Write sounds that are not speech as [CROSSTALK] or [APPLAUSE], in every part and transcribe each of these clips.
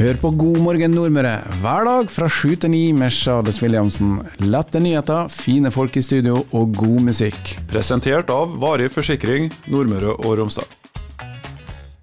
Hør på God morgen Nordmøre hver dag fra sju til ni med Charles Williamsen. Lette nyheter, fine folk i studio og god musikk. Presentert av Varig forsikring Nordmøre og Romsdal.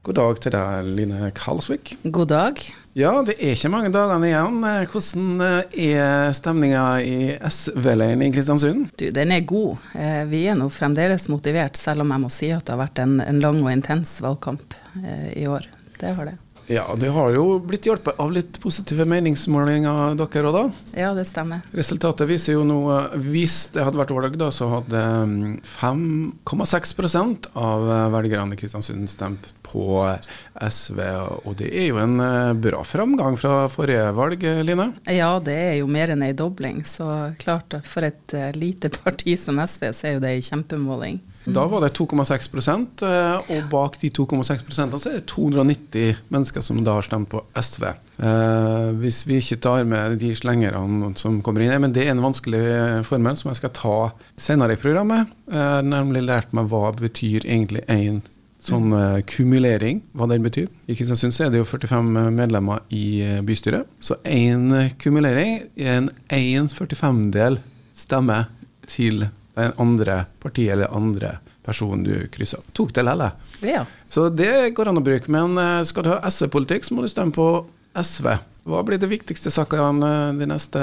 God dag til deg, Line Kalsvik. God dag. Ja, det er ikke mange dagene igjen. Hvordan er stemninga i SV-leiren i Kristiansund? Du, den er god. Eh, vi er nå fremdeles motivert, selv om jeg må si at det har vært en, en lang og intens valgkamp eh, i år. Det har det. Ja, det har jo blitt hjulpet av litt positive meningsmålinger dere òg, da? Ja, det stemmer. Resultatet viser jo nå Hvis det hadde vært valg, da, så hadde 5,6 av velgerne i Kristiansund stemt på SV. Og det er jo en eh, bra framgang fra forrige valg, Line? Ja, det er jo mer enn ei dobling. Så klart, for et eh, lite parti som SV, så er jo det ei kjempemåling. Da var det 2,6 eh, og bak de 2,6% så er det 290 mennesker som da har stemt på SV. Eh, hvis vi ikke tar med de slengerne som kommer inn, men det er en vanskelig formel som jeg skal ta senere i programmet. Har nemlig lært meg hva betyr egentlig én sånn uh, kumulering, hva den betyr. I Kristiansund så er det jo 45 medlemmer i uh, bystyret, så én kumulering er en 1,45-del stemme til det andre partiet eller andre personen du krysser. Tok det likevel. Ja. Så det går an å bruke. Men eh, skal du ha SV-politikk, så må du stemme på SV. Hva blir det viktigste sakene de neste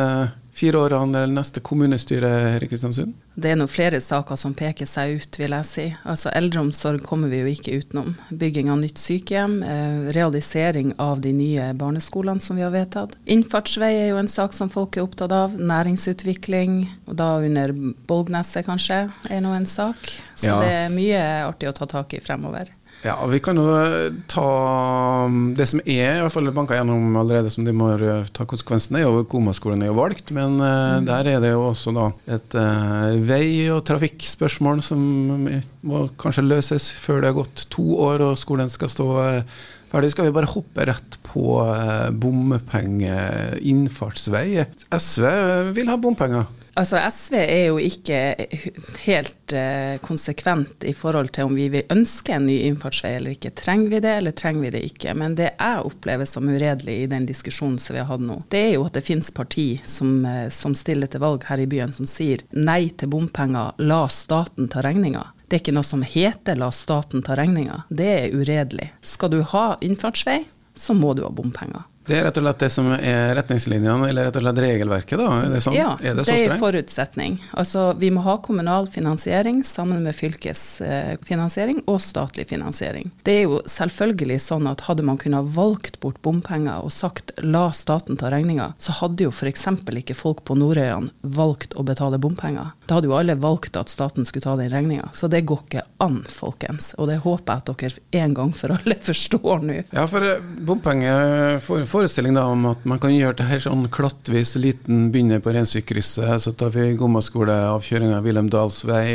fire årene eller neste kommunestyre her i Kristiansund? Det er nå flere saker som peker seg ut, vil jeg si. Altså Eldreomsorg kommer vi jo ikke utenom. Bygging av nytt sykehjem, eh, realisering av de nye barneskolene som vi har vedtatt. Innfartsvei er jo en sak som folk er opptatt av. Næringsutvikling, og da under Bolgneset kanskje, er nå en sak. Så ja. det er mye artig å ta tak i fremover. Ja, Vi kan jo eh, ta um, det som er, i hvert fall banka gjennom allerede, som de må eh, ta konsekvensene er jo Komaskolen er jo valgt, men uh, mm. der er det jo også da et uh, vei- og trafikkspørsmål som må kanskje løses før det har gått to år og skolen skal stå ferdig. Skal vi bare hoppe rett på uh, bompenge, innfartsvei? SV vil ha bompenger. Altså SV er jo ikke helt uh, konsekvent i forhold til om vi vil ønske en ny innfartsvei eller ikke. Trenger vi det, eller trenger vi det ikke? Men det jeg opplever som uredelig i den diskusjonen som vi har hatt nå, det er jo at det finnes parti som, eh, som stiller til valg her i byen som sier nei til bompenger, la staten ta regninga. Det er ikke noe som heter la staten ta regninga. Det er uredelig. Skal du ha innfartsvei, så må du ha bompenger. Det er rett og slett det som er retningslinjene, eller rett og slett regelverket? da? Er det sånn? Ja, er det, så det er forutsetning. Altså, vi må ha kommunal finansiering sammen med fylkesfinansiering og statlig finansiering. Det er jo selvfølgelig sånn at hadde man kunnet valgt bort bompenger og sagt la staten ta regninga, så hadde jo f.eks. ikke folk på Nordøyane valgt å betale bompenger. Da hadde jo alle valgt at staten skulle ta den regninga. Så det går ikke an, folkens. Og det håper jeg at dere en gang for alle [LAUGHS] forstår nå. Ja, for eh, bompenger får forestilling da om at man kan gjøre det her sånn klattvis. Liten begynner på Rensvikkrysset, så tar vi Gommaskole, avkjøringa av Wilhelm Dahls vei.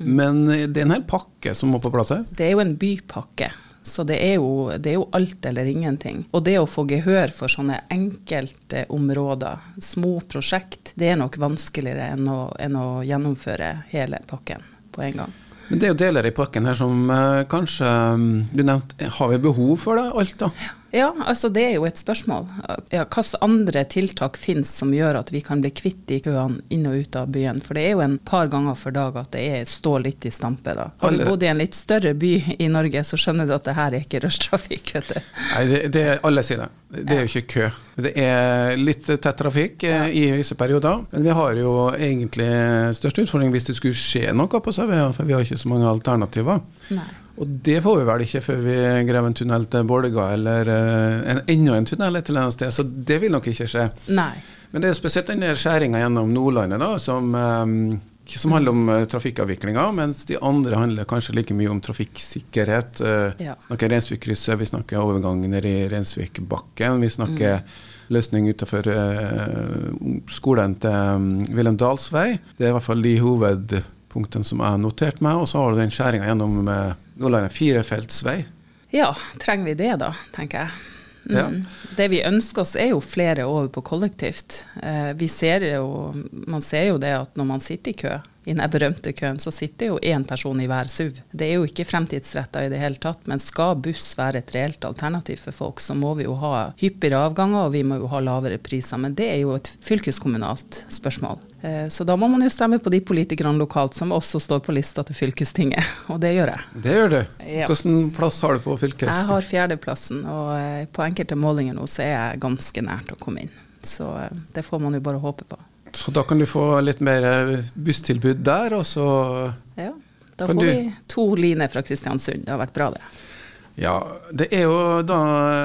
Mm. Men det er en hel pakke som må på plass her? Det er jo en bypakke. Så det er, jo, det er, jo, alt eller ingenting. Og det å få gehør for sånne enkelte områder, små prosjekt, det er nok vanskeligere enn å, enn å gjennomføre hele pakken på en gang. Men det er jo deler i pakken her som eh, kanskje um, du nevnte, Har vi behov for det, alt da? Ja. Ja, altså det er jo et spørsmål. Ja, Hvilke andre tiltak finnes som gjør at vi kan bli kvitt de køene inn og ut av byen? For det er jo en par ganger for dag at det er, står litt i stampe. da. Har du bodd i en litt større by i Norge, så skjønner du at det her er ikke rushtrafikk. vet du. Nei, det, det, alle sier det. Det er jo ikke kø. Det er litt tett trafikk ja. i visse perioder. Men vi har jo egentlig største utfordring hvis det skulle skje noe på Sauøya, for vi har ikke så mange alternativer. Nei. Og det får vi vel ikke før vi graver en tunnel til Bolga eller uh, en, enda en tunnel et eller annet sted, så det vil nok ikke skje. Nei. Men det er spesielt den skjæringa gjennom Nordlandet da, som, um, som handler om uh, trafikkavviklinga, mens de andre handler kanskje like mye om trafikksikkerhet. Ja. Vi snakker Rensvikkrysset, vi snakker overgangen i Rensvikbakken, vi snakker mm. løsning utenfor skolen til um, Wilhelm Dahls vei. Det er i hvert fall de hovedpunktene som jeg har notert meg. Og så har du den skjæringa gjennom uh, Nordland firefeltsvei. Ja, trenger vi det da, tenker jeg. Mm. Ja. Det vi ønsker oss er jo flere over på kollektivt. Eh, vi ser jo, man ser jo det at når man sitter i kø, i den berømte køen, så sitter jo én person i hver SUV. Det er jo ikke fremtidsretta i det hele tatt, men skal buss være et reelt alternativ for folk, så må vi jo ha hyppigere avganger, og vi må jo ha lavere priser. Men det er jo et fylkeskommunalt spørsmål. Eh, så da må man jo stemme på de politikerne lokalt som også står på lista til fylkestinget, [LAUGHS] og det gjør jeg. Det gjør du. Hvilken plass har du på fylkes... Jeg har fjerdeplassen, og eh, på enkelte målinger nå så er jeg ganske nært å komme inn. Så eh, det får man jo bare håpe på. Så da kan du få litt mer eh, busstilbud der, og så Ja, da får du- vi to liner fra Kristiansund. Det har vært bra, det. Ja, det er jo da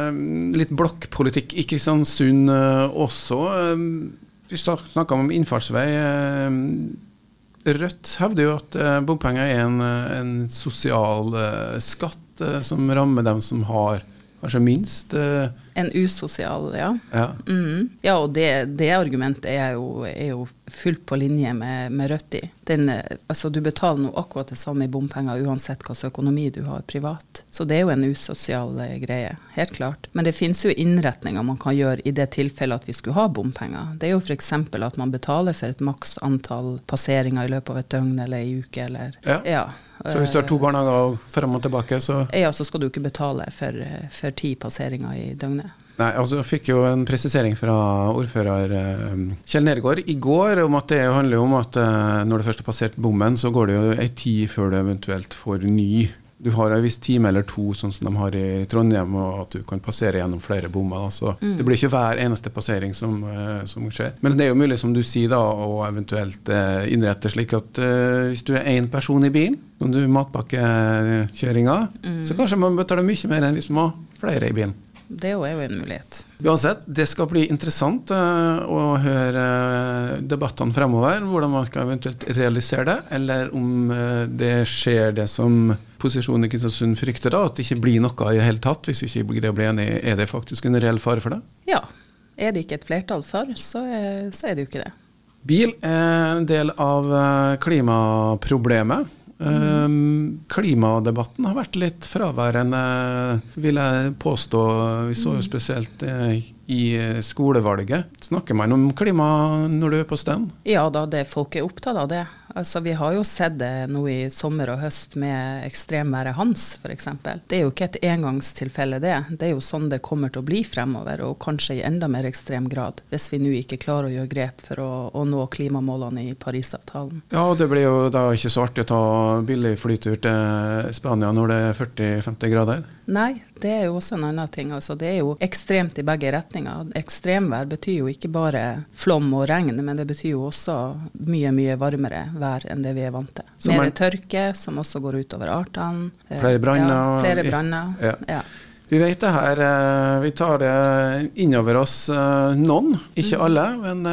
eh, litt blokkpolitikk i Kristiansund eh, også. Eh, Vi snakka om innfartsvei. Rødt hevder jo at bompenger er en, en sosial skatt som rammer dem som har kanskje minst. eh, En usosial, ja. Ja. mm. Ja, og det, det argumentet er jo, er jo fullt på linje med, med Rødt i. Den, eh, altså, du betaler nå akkurat det samme i bompenger uansett hvilken økonomi du har privat. Så det er jo en usosial eh, greie, helt klart. Men det finnes jo innretninger man kan gjøre i det tilfellet at vi skulle ha bompenger. Det er jo f.eks. at man betaler for et maks antall passeringer i løpet av et døgn eller ei uke eller Ja. Så hvis du har to barnehager frem og tilbake, så Ja, så skal du ikke betale for, for ti passeringer i døgnet. Nei, altså Jeg fikk jo en presisering fra ordfører eh, Kjell Nergård i går om at det handler om at eh, når du først har passert bommen, så går det jo ei tid før du eventuelt får ny. Du har en viss time eller to, sånn som de har i Trondheim, og at du kan passere gjennom flere bommer. Altså, Det blir ikke hver eneste passering som, eh, som skjer. Men det er jo mulig, som du sier, da, å eventuelt innrette slik at hvis du er én person i bilen, som du matpakkekjøringa, så kanskje man betaler mye mer enn hvis man har flere i bilen. Det er jo en mulighet. Uansett, det skal bli interessant eh, å høre eh, debattene fremover. Hvordan man skal eventuelt realisere det, eller om eh, det skjer det som posisjonen i Kristiansund frykter, da, at det ikke blir noe i det hele tatt. Hvis vi ikke greier å bli enige, er det faktisk en reell fare for det? Ja. Er det ikke et flertall for, så er, så er det jo ikke det. Bil er en del av klimaproblemet. Um, klimadebatten har vært litt fraværende, vil jeg påstå. Vi så jo spesielt eh, i eh, skolevalget. Snakker man om klima når du er på stand? Ja da, det folk er opptatt av det. Altså, vi har jo sett det nå i sommer og høst med ekstremværet Hans f.eks. Det er jo ikke et engangstilfelle, det. Det er jo sånn det kommer til å bli fremover, og kanskje i enda mer ekstrem grad. Hvis vi nå ikke klarer å gjøre grep for å, å nå klimamålene i Parisavtalen. Ja, og det blir jo da ikke så artig å ta billig flytur til Spania når det er 40-50 grader. Nei, det er jo også en annen ting. Altså, det er jo ekstremt i begge retninger. Ekstremvær betyr jo ikke bare flom og regn, men det betyr jo også mye, mye varmere vær enn det vi er vant til. Mer man- tørke, som også går utover artene. Eh, Flere branner. Ja, flere branner. Ja. Ja. Vi vet det her, eh, vi tar det innover oss eh, noen, ikke alle. Men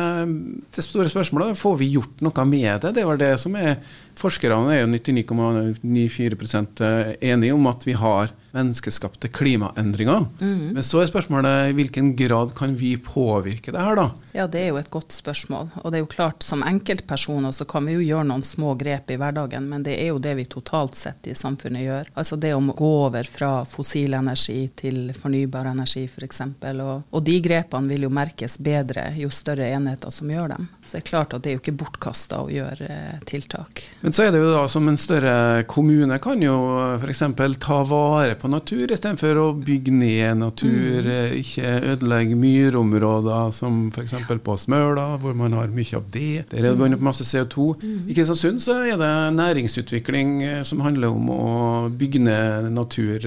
det store spørsmålet er får vi gjort noe med det. Det var det som er Forskerne er jo 99,94% enige om at vi har menneskeskapte klimaendringer. Men så er spørsmålet i hvilken grad kan vi påvirke det her, da? ja, det er jo et godt spørsmål. Og det er jo klart, som enkeltpersoner så kan vi jo gjøre noen små grep i hverdagen, men det er jo det vi totalt sett i samfunnet gjør. Altså det å gå over fra fossil energi til fornybar energi f.eks. Og, og de grepene vil jo merkes bedre jo større enheter som gjør dem. Så det er klart at det er jo ikke bortkasta å gjøre eh, tiltak. Men så er det jo da som en større kommune kan jo f.eks. ta vare på natur istedenfor å bygge ned natur, Mm. ikke ødelegge myrområder som f.eks. på Smøla, hvor man har mye av det. Der er det bundet opp masse CO2. I Kristiansund så er det næringsutvikling eh, som handler om å bygge ned natur.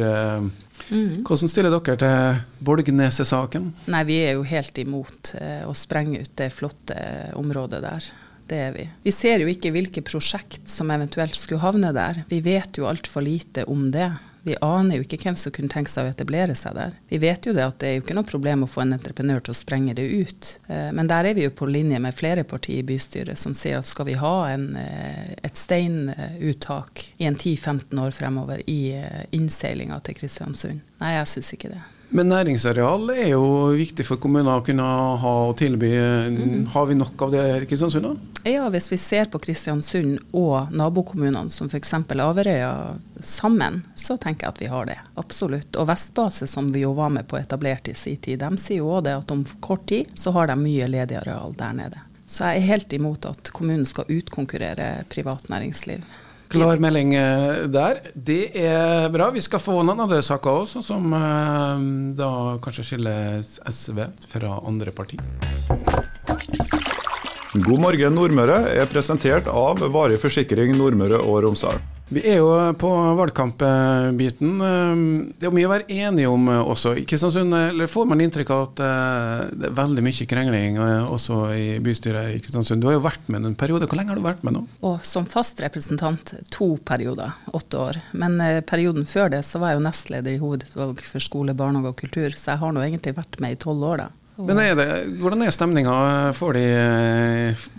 Mm. Hvordan stiller dere til Bolgneset-saken? Nei, vi er jo helt imot eh, å sprenge ut det flotte området der. Det er vi. Vi ser jo ikke hvilke prosjekt som eventuelt skulle havne der. Vi vet jo altfor lite om det. Vi aner jo ikke hvem som kunne tenke seg å etablere seg der. Vi vet jo det at det er jo ikke noe problem å få en entreprenør til å sprenge det ut. Eh, Men der er vi jo på linje med flere partier i bystyret som sier at skal vi ha en, eh, et steinuttak i en 10-15 år fremover i eh, innseilinga til Kristiansund? Nei, jeg syns ikke det. Men næringsareal er jo viktig for kommuner å kunne ha og tilby. Har vi nok av det her i Kristiansund? da? Ja, hvis vi ser på Kristiansund og nabokommunene, som f.eks. Averøya sammen, så tenker jeg at vi har det. Absolutt. Og Vestbase, som vi jo var med på etablert i sin tid, de sier jo òg det at om kort tid så har de mye ledig areal der nede. Så jeg er helt imot at kommunen skal utkonkurrere privat næringsliv. Klar melding eh, der. Det er bra. Vi skal få noen andre saker også, som eh, da kanskje skiller SV fra andre partier. God morgen Nordmøre er presentert av Varig forsikring Nordmøre og Romsdal. Vi er jo på valgkampbiten. Det er jo mye å være enige om også. I Kristiansund eller får man inntrykk av at eh, det er veldig mye krengling eh, også i bystyret i Kristiansund. Du har jo vært med en periode. Hvor lenge har du vært med nå? Og som fast representant to perioder, åtte år. Men eh, perioden før det så var jeg jo nestleder i hovedutvalg for skole, barnehage og kultur, så jeg har nå egentlig vært med i tolv år, da. Men er det, Hvordan er stemninga? Får de,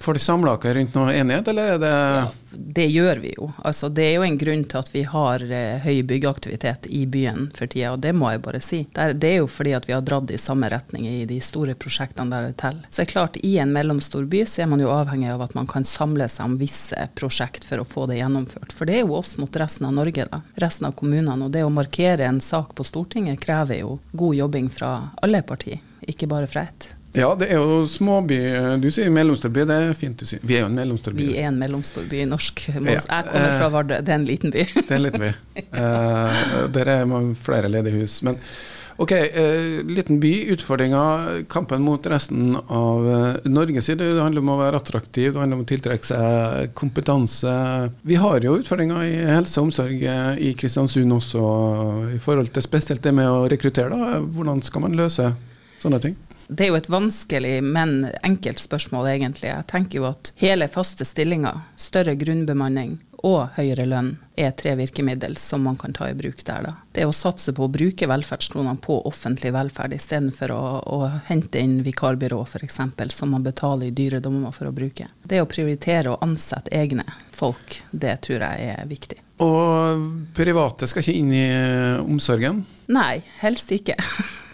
får de samla rundt noe enighet, eller er det ja, Det gjør vi jo. Altså, det er jo en grunn til at vi har uh, høy byggeaktivitet i byen for tida, og det må jeg bare si. Det er, det er, jo fordi at vi har dratt i samme retning i de store prosjektene der det teller. Så det er klart, i en mellomstor by så er man jo avhengig av at man kan samle seg om visse prosjekt for å få det gjennomført. For det er jo oss mot resten av Norge, da. Resten av kommunene. Og det å markere en sak på Stortinget krever jo god jobbing fra alle partier ikke bare fra ett. Ja, det er jo småby. Du sier mellomstorby, det er fint du sier. Vi er jo en mellomstorby. Vi er en mellomstorby i norsk. Jeg kommer fra Vardø, det er en liten by. det er en liten by. Uh, der er flere ledige hus. Men ok, uh, liten by. Utfordringer. Kampen mot resten av uh, Norge, sier du. Det handler om å være attraktiv, det handler om å tiltrekke seg kompetanse. Vi har jo utfordringer i helse og omsorg i Kristiansund også, i forhold til spesielt det med å rekruttere. Da. Hvordan skal man løse sånne ting? Det er jo et vanskelig, men enkelt spørsmål, egentlig. Jeg tenker jo at hele faste stillinger, større grunnbemanning og høyere lønn er tre virkemiddel som man kan ta i bruk der. Da. Det å satse på å bruke velferdskronene på offentlig velferd, istedenfor å, å hente inn vikarbyrå f.eks., som man betaler i dyre dommer for å bruke. Det å prioritere å ansette egne folk, det tror jeg er viktig. Og private skal ikke inn i omsorgen? Nei, helst ikke. [LAUGHS]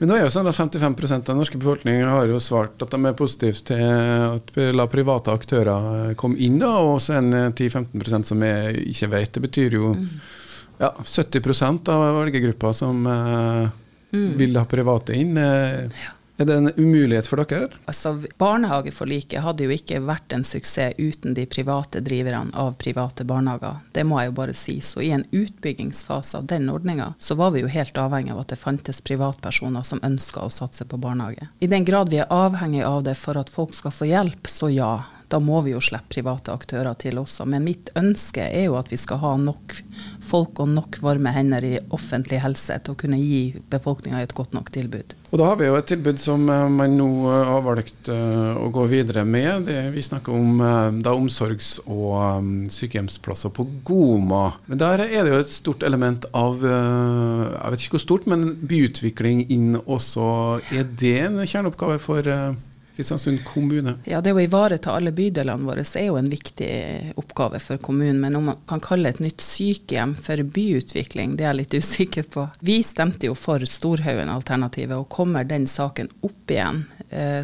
Men nå er jo sånn at 55 av den norske befolkningen har jo svart at de er positive til at la private aktører komme inn, da, og så en 10-15% som jeg ikke vet. Det betyr jo mm. ja, 70% av velgergruppa som eh, mm. vil ha private inn. Eh, ja. Er det en umulighet for dere? Altså, Barnehageforliket hadde jo ikke vært en suksess uten de private driverne av private barnehager. Det må jeg jo bare si. Så i en utbyggingsfase av den ordninga, så var vi jo helt avhengig av at det fantes privatpersoner som ønska å satse på barnehage. I den grad vi er avhengig av det for at folk skal få hjelp, så ja da må vi jo slippe private aktører til også. Men mitt ønske er jo at vi skal ha nok folk og nok varme hender i offentlig helse til å kunne gi befolkninga et godt nok tilbud. Og Da har vi jo et tilbud som eh, man nå eh, har valgt eh, å gå videre med. Det, vi snakker om da omsorgs- og sykehjemsplasser på Goma. Men Der er det jo et stort element av jeg vet ikke hvor stort, men byutvikling inn også. Er det en kjerneoppgave for Kristiansund kommune? Ja, Det å ivareta alle bydelene våre er jo en viktig oppgave for kommunen. Men om man kan kalle et nytt sykehjem for byutvikling, det er jeg litt usikker på. Vi stemte jo for Storhaugen-alternativet, og kommer den saken opp igjen,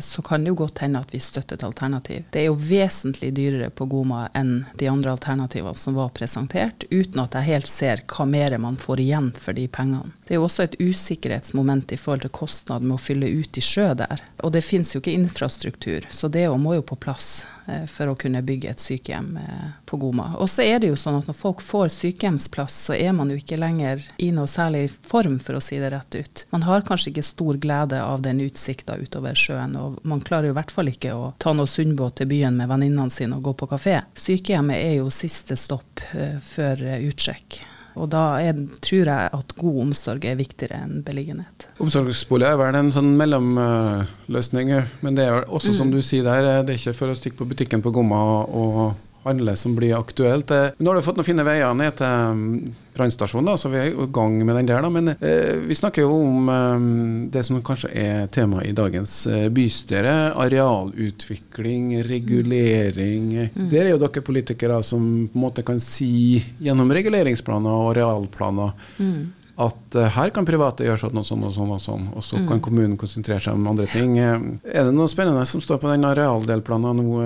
så kan det jo godt hende at vi støtter et alternativ. Det er jo vesentlig dyrere på Goma enn de andre alternativene som var presentert, uten at jeg helt ser hva mer man får igjen for de pengene. Det er jo også et usikkerhetsmoment i forhold til kostnad med å fylle ut i sjø der. Og det finnes jo ikke infrastruktur. Så det må jo på plass eh, for å kunne bygge et sykehjem eh, på Goma. Og så er det jo sånn at når folk får sykehjemsplass, så er man jo ikke lenger i noe særlig form, for å si det rett ut. Man har kanskje ikke stor glede av den utsikta utover sjøen, og man klarer jo i hvert fall ikke å ta noe sundbåt til byen med venninnene sine og gå på kafé. Sykehjemmet er jo siste stopp uh, før utsjekk. Og da er, tror jeg at god omsorg er viktigere enn beliggenhet. Omsorgsbolig er vel en sånn mellomløsning, men det er også mm. som du sier der, det er ikke for å stikke på butikken på Gomma og handle som blir aktuelt. Nå har du fått noen fine veier ned til mm, brannstasjonen, så vi er i gang med den der. Da. Men eh, vi snakker jo om eh, det som kanskje er tema i dagens eh, bystyre. Arealutvikling, regulering. Mm. Der er jo dere politikere som på en måte kan si gjennom reguleringsplaner og arealplaner mm. at uh, her kan private gjøre sånn og sånn og sånn, og sånn, og så mm. kan kommunen konsentrere seg om andre ting. Er det noe spennende som står på den arealdelplanen nå?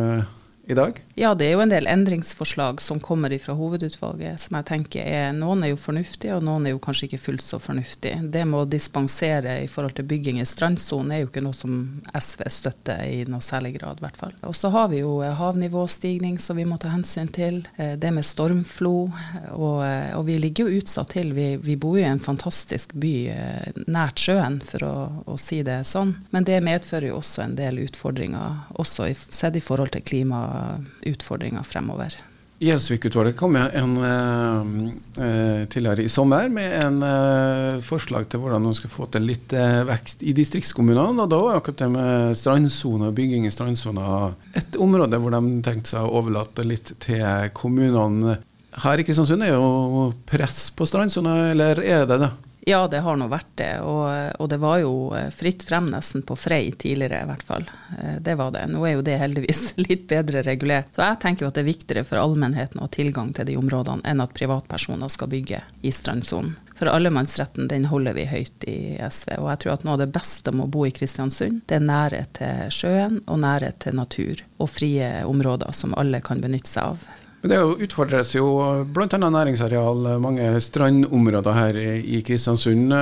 I dag? Ja, det er jo en del endringsforslag som kommer fra hovedutvalget, som jeg tenker er Noen er jo fornuftige, og noen er jo kanskje ikke fullt så fornuftige. Det med å dispensere i forhold til bygging i strandsonen er jo ikke noe som SV støtter i noe særlig grad, i hvert fall. Og så har vi jo eh, havnivåstigning som vi må ta hensyn til. Eh, det med stormflo. Og, eh, og vi ligger jo utsatt til. Vi, vi, bor jo i en fantastisk by nært sjøen, for å, å si det sånn. Men det medfører jo også en del utfordringer, også sett i forhold til klima utfordringer fremover. Gjelsvik-utvalget kom med en, eh, tidligere i sommer med en eh, forslag til hvordan man skal få til litt eh, vekst i distriktskommunene. og Da var akkurat det med strandsone og bygging i strandsoner et område hvor de tenkte seg å overlate litt til kommunene. Her i Kristiansund er jo press på strandsona, eller er det det? Ja, det har nå vært det. Og, og, det var jo eh, fritt frem nesten på Frei tidligere, i hvert fall. Eh, det var det. Nå er jo det heldigvis [LAUGHS] litt bedre regulert. Så jeg tenker jo at det er viktigere for allmennheten å ha tilgang til de områdene enn at privatpersoner skal bygge i strandsonen. For allemannsretten den holder vi høyt i SV. Og jeg tror at noe av det beste med å bo i Kristiansund, det er nærhet til sjøen og nærhet til natur og frie områder som alle kan benytte seg av. Det utfordres jo bl.a. næringsareal, mange strandområder her i Kristiansund.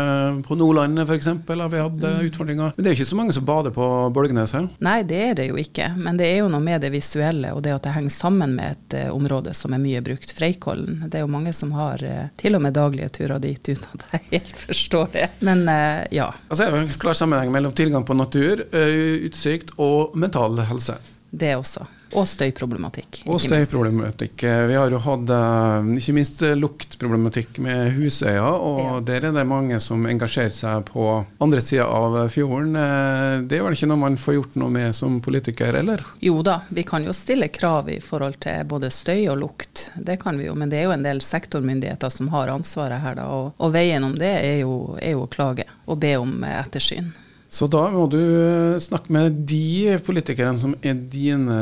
På Nordlandet f.eks. har vi hatt mm. utfordringer. Men det er ikke så mange som bader på Bolgnes her? Nei, det er det jo ikke. Men det er jo noe med det visuelle og det at det henger sammen med et uh, område som er mye brukt. Freikollen. Det er jo mange som har uh, til og med daglige turer dit uten at jeg helt forstår det. Men uh, ja. Altså, det er jo en klar sammenheng mellom tilgang på natur, utsikt og mental helse. Det også. Og støyproblematikk. Og støyproblematikk. Vi har jo hatt eh, ikke minst luktproblematikk med Husøya, og ja. der er det mange som engasjerer seg på andre sida av fjorden. Eh, det er vel ikke noe man får gjort noe med som politiker, eller? Jo da, vi kan jo stille krav i forhold til både støy og lukt. Det kan vi jo, men det er jo en del sektormyndigheter som har ansvaret her, da. Og, og veien om det er jo, er jo å klage og be om ettersyn. Så da må du eh, snakke med de politikerne som er dine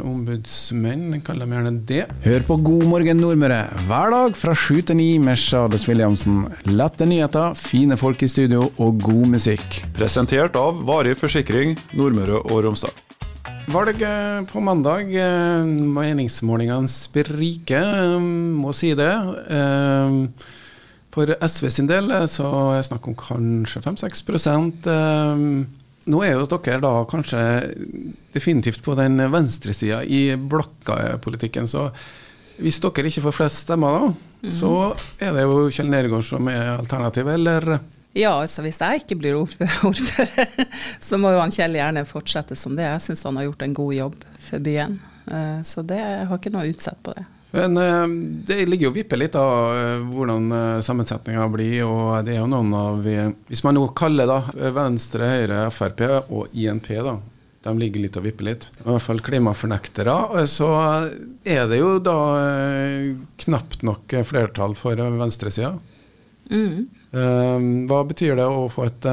ombudsmenn, kall dem gjerne det. Hør på God morgen Nordmøre hver dag fra sju til ni med Charles Williamsen. Lette nyheter, fine folk i studio og god musikk. Presentert av Varig forsikring Nordmøre og Romsdal. Valg på mandag. Eh, meningsmålingene spriker, må si det. For SV sin del eh, så er det snakk om kanskje 5-6 eh, Nå er jo dere da kanskje definitivt på den venstresida i blokkapolitikken. Så hvis dere ikke får flest stemmer, da, mm. så er det jo Kjell Nergård som er alternativet, eller? Ja, altså hvis jeg ikke blir [LAUGHS] ordfører, så må jo han Kjell gjerne fortsette som det. Jeg syns han har gjort en god jobb for byen. Eh, så det, jeg har ikke noe utsett på det. Men eh, det ligger jo og vipper litt av eh, hvordan eh, sammensetninga blir. og det er jo noen av, Hvis man nå kaller da Venstre, Høyre, Frp og INP, da, de ligger litt og vipper litt. I hvert fall klimafornektere. Så er det jo da knapt nok flertall for venstresida. Mm. Hva betyr det å få et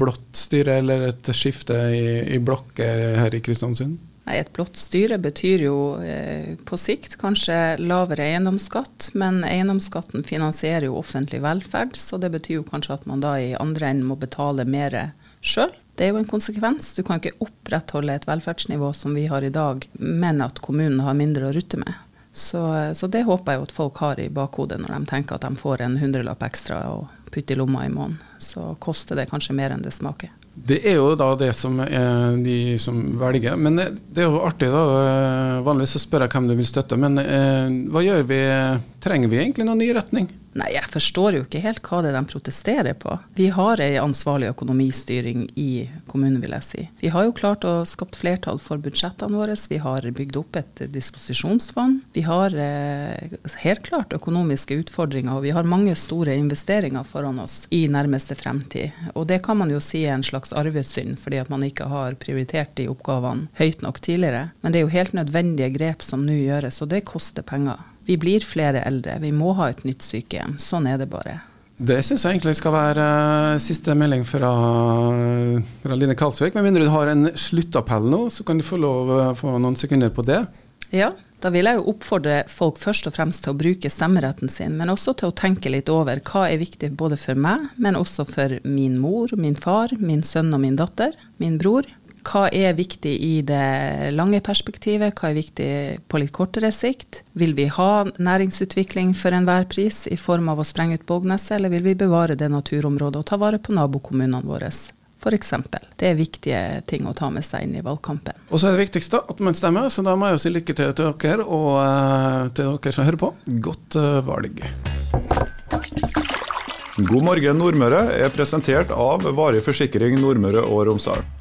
blått styre eller et skifte i, i blokker her i Kristiansund? Nei, Et blått styre betyr jo eh, på sikt kanskje lavere eiendomsskatt, men eiendomsskatten finansierer jo offentlig velferd, så det betyr jo kanskje at man da i andre enden må betale mer sjøl. Det er jo en konsekvens. Du kan ikke opprettholde et velferdsnivå som vi har i dag, men at kommunen har mindre å rutte med. Så, så det håper jeg jo at folk har i bakhodet når de tenker at de får en hundrelapp ekstra å putte i lomma i måneden. Så koster det kanskje mer enn det smaker. Det er jo da det som er de som velger. Men det er jo artig, da. Vanligvis så spør jeg hvem du vil støtte, men eh, hva gjør vi? Trenger vi egentlig noen ny retning? Nei, jeg forstår jo ikke helt hva det er de protesterer på. Vi har ei ansvarlig økonomistyring i kommunen, vil jeg si. Vi har jo klart å skapt flertall for budsjettene våre. Vi har bygd opp et disposisjonsfond. Vi har eh, helt klart økonomiske utfordringer, og vi har mange store investeringer foran oss i nærmeste fremtid. Og det kan man jo si er en slags arvesynd, fordi at man ikke har prioritert de oppgavene høyt nok tidligere. Men det er jo helt nødvendige grep som nå gjøres, og det koster penger. Vi blir flere eldre, vi må ha et nytt sykehjem. Sånn er det bare. Det syns jeg egentlig skal være uh, siste melding fra, fra Line Kalsvik. Med mindre du har en sluttappell nå, så kan du få lov å uh, få noen sekunder på det. Ja, da vil jeg jo oppfordre folk først og fremst til å bruke stemmeretten sin, men også til å tenke litt over hva er viktig både for meg, men også for min mor, min far, min sønn og min datter, min bror. Hva er viktig i det lange perspektivet, hva er viktig på litt kortere sikt? Vil vi ha næringsutvikling for enhver pris i form av å sprenge ut Bågneset, eller vil vi bevare det naturområdet og ta vare på nabokommunene våre? F.eks. Det er viktige ting å ta med seg inn i valgkampen. Og så er det viktigste at man stemmer, så da må jeg jo si lykke til til dere, og uh, til dere som hører på, godt uh, valg. God morgen Nordmøre er presentert av Varig forsikring Nordmøre og Romsdal.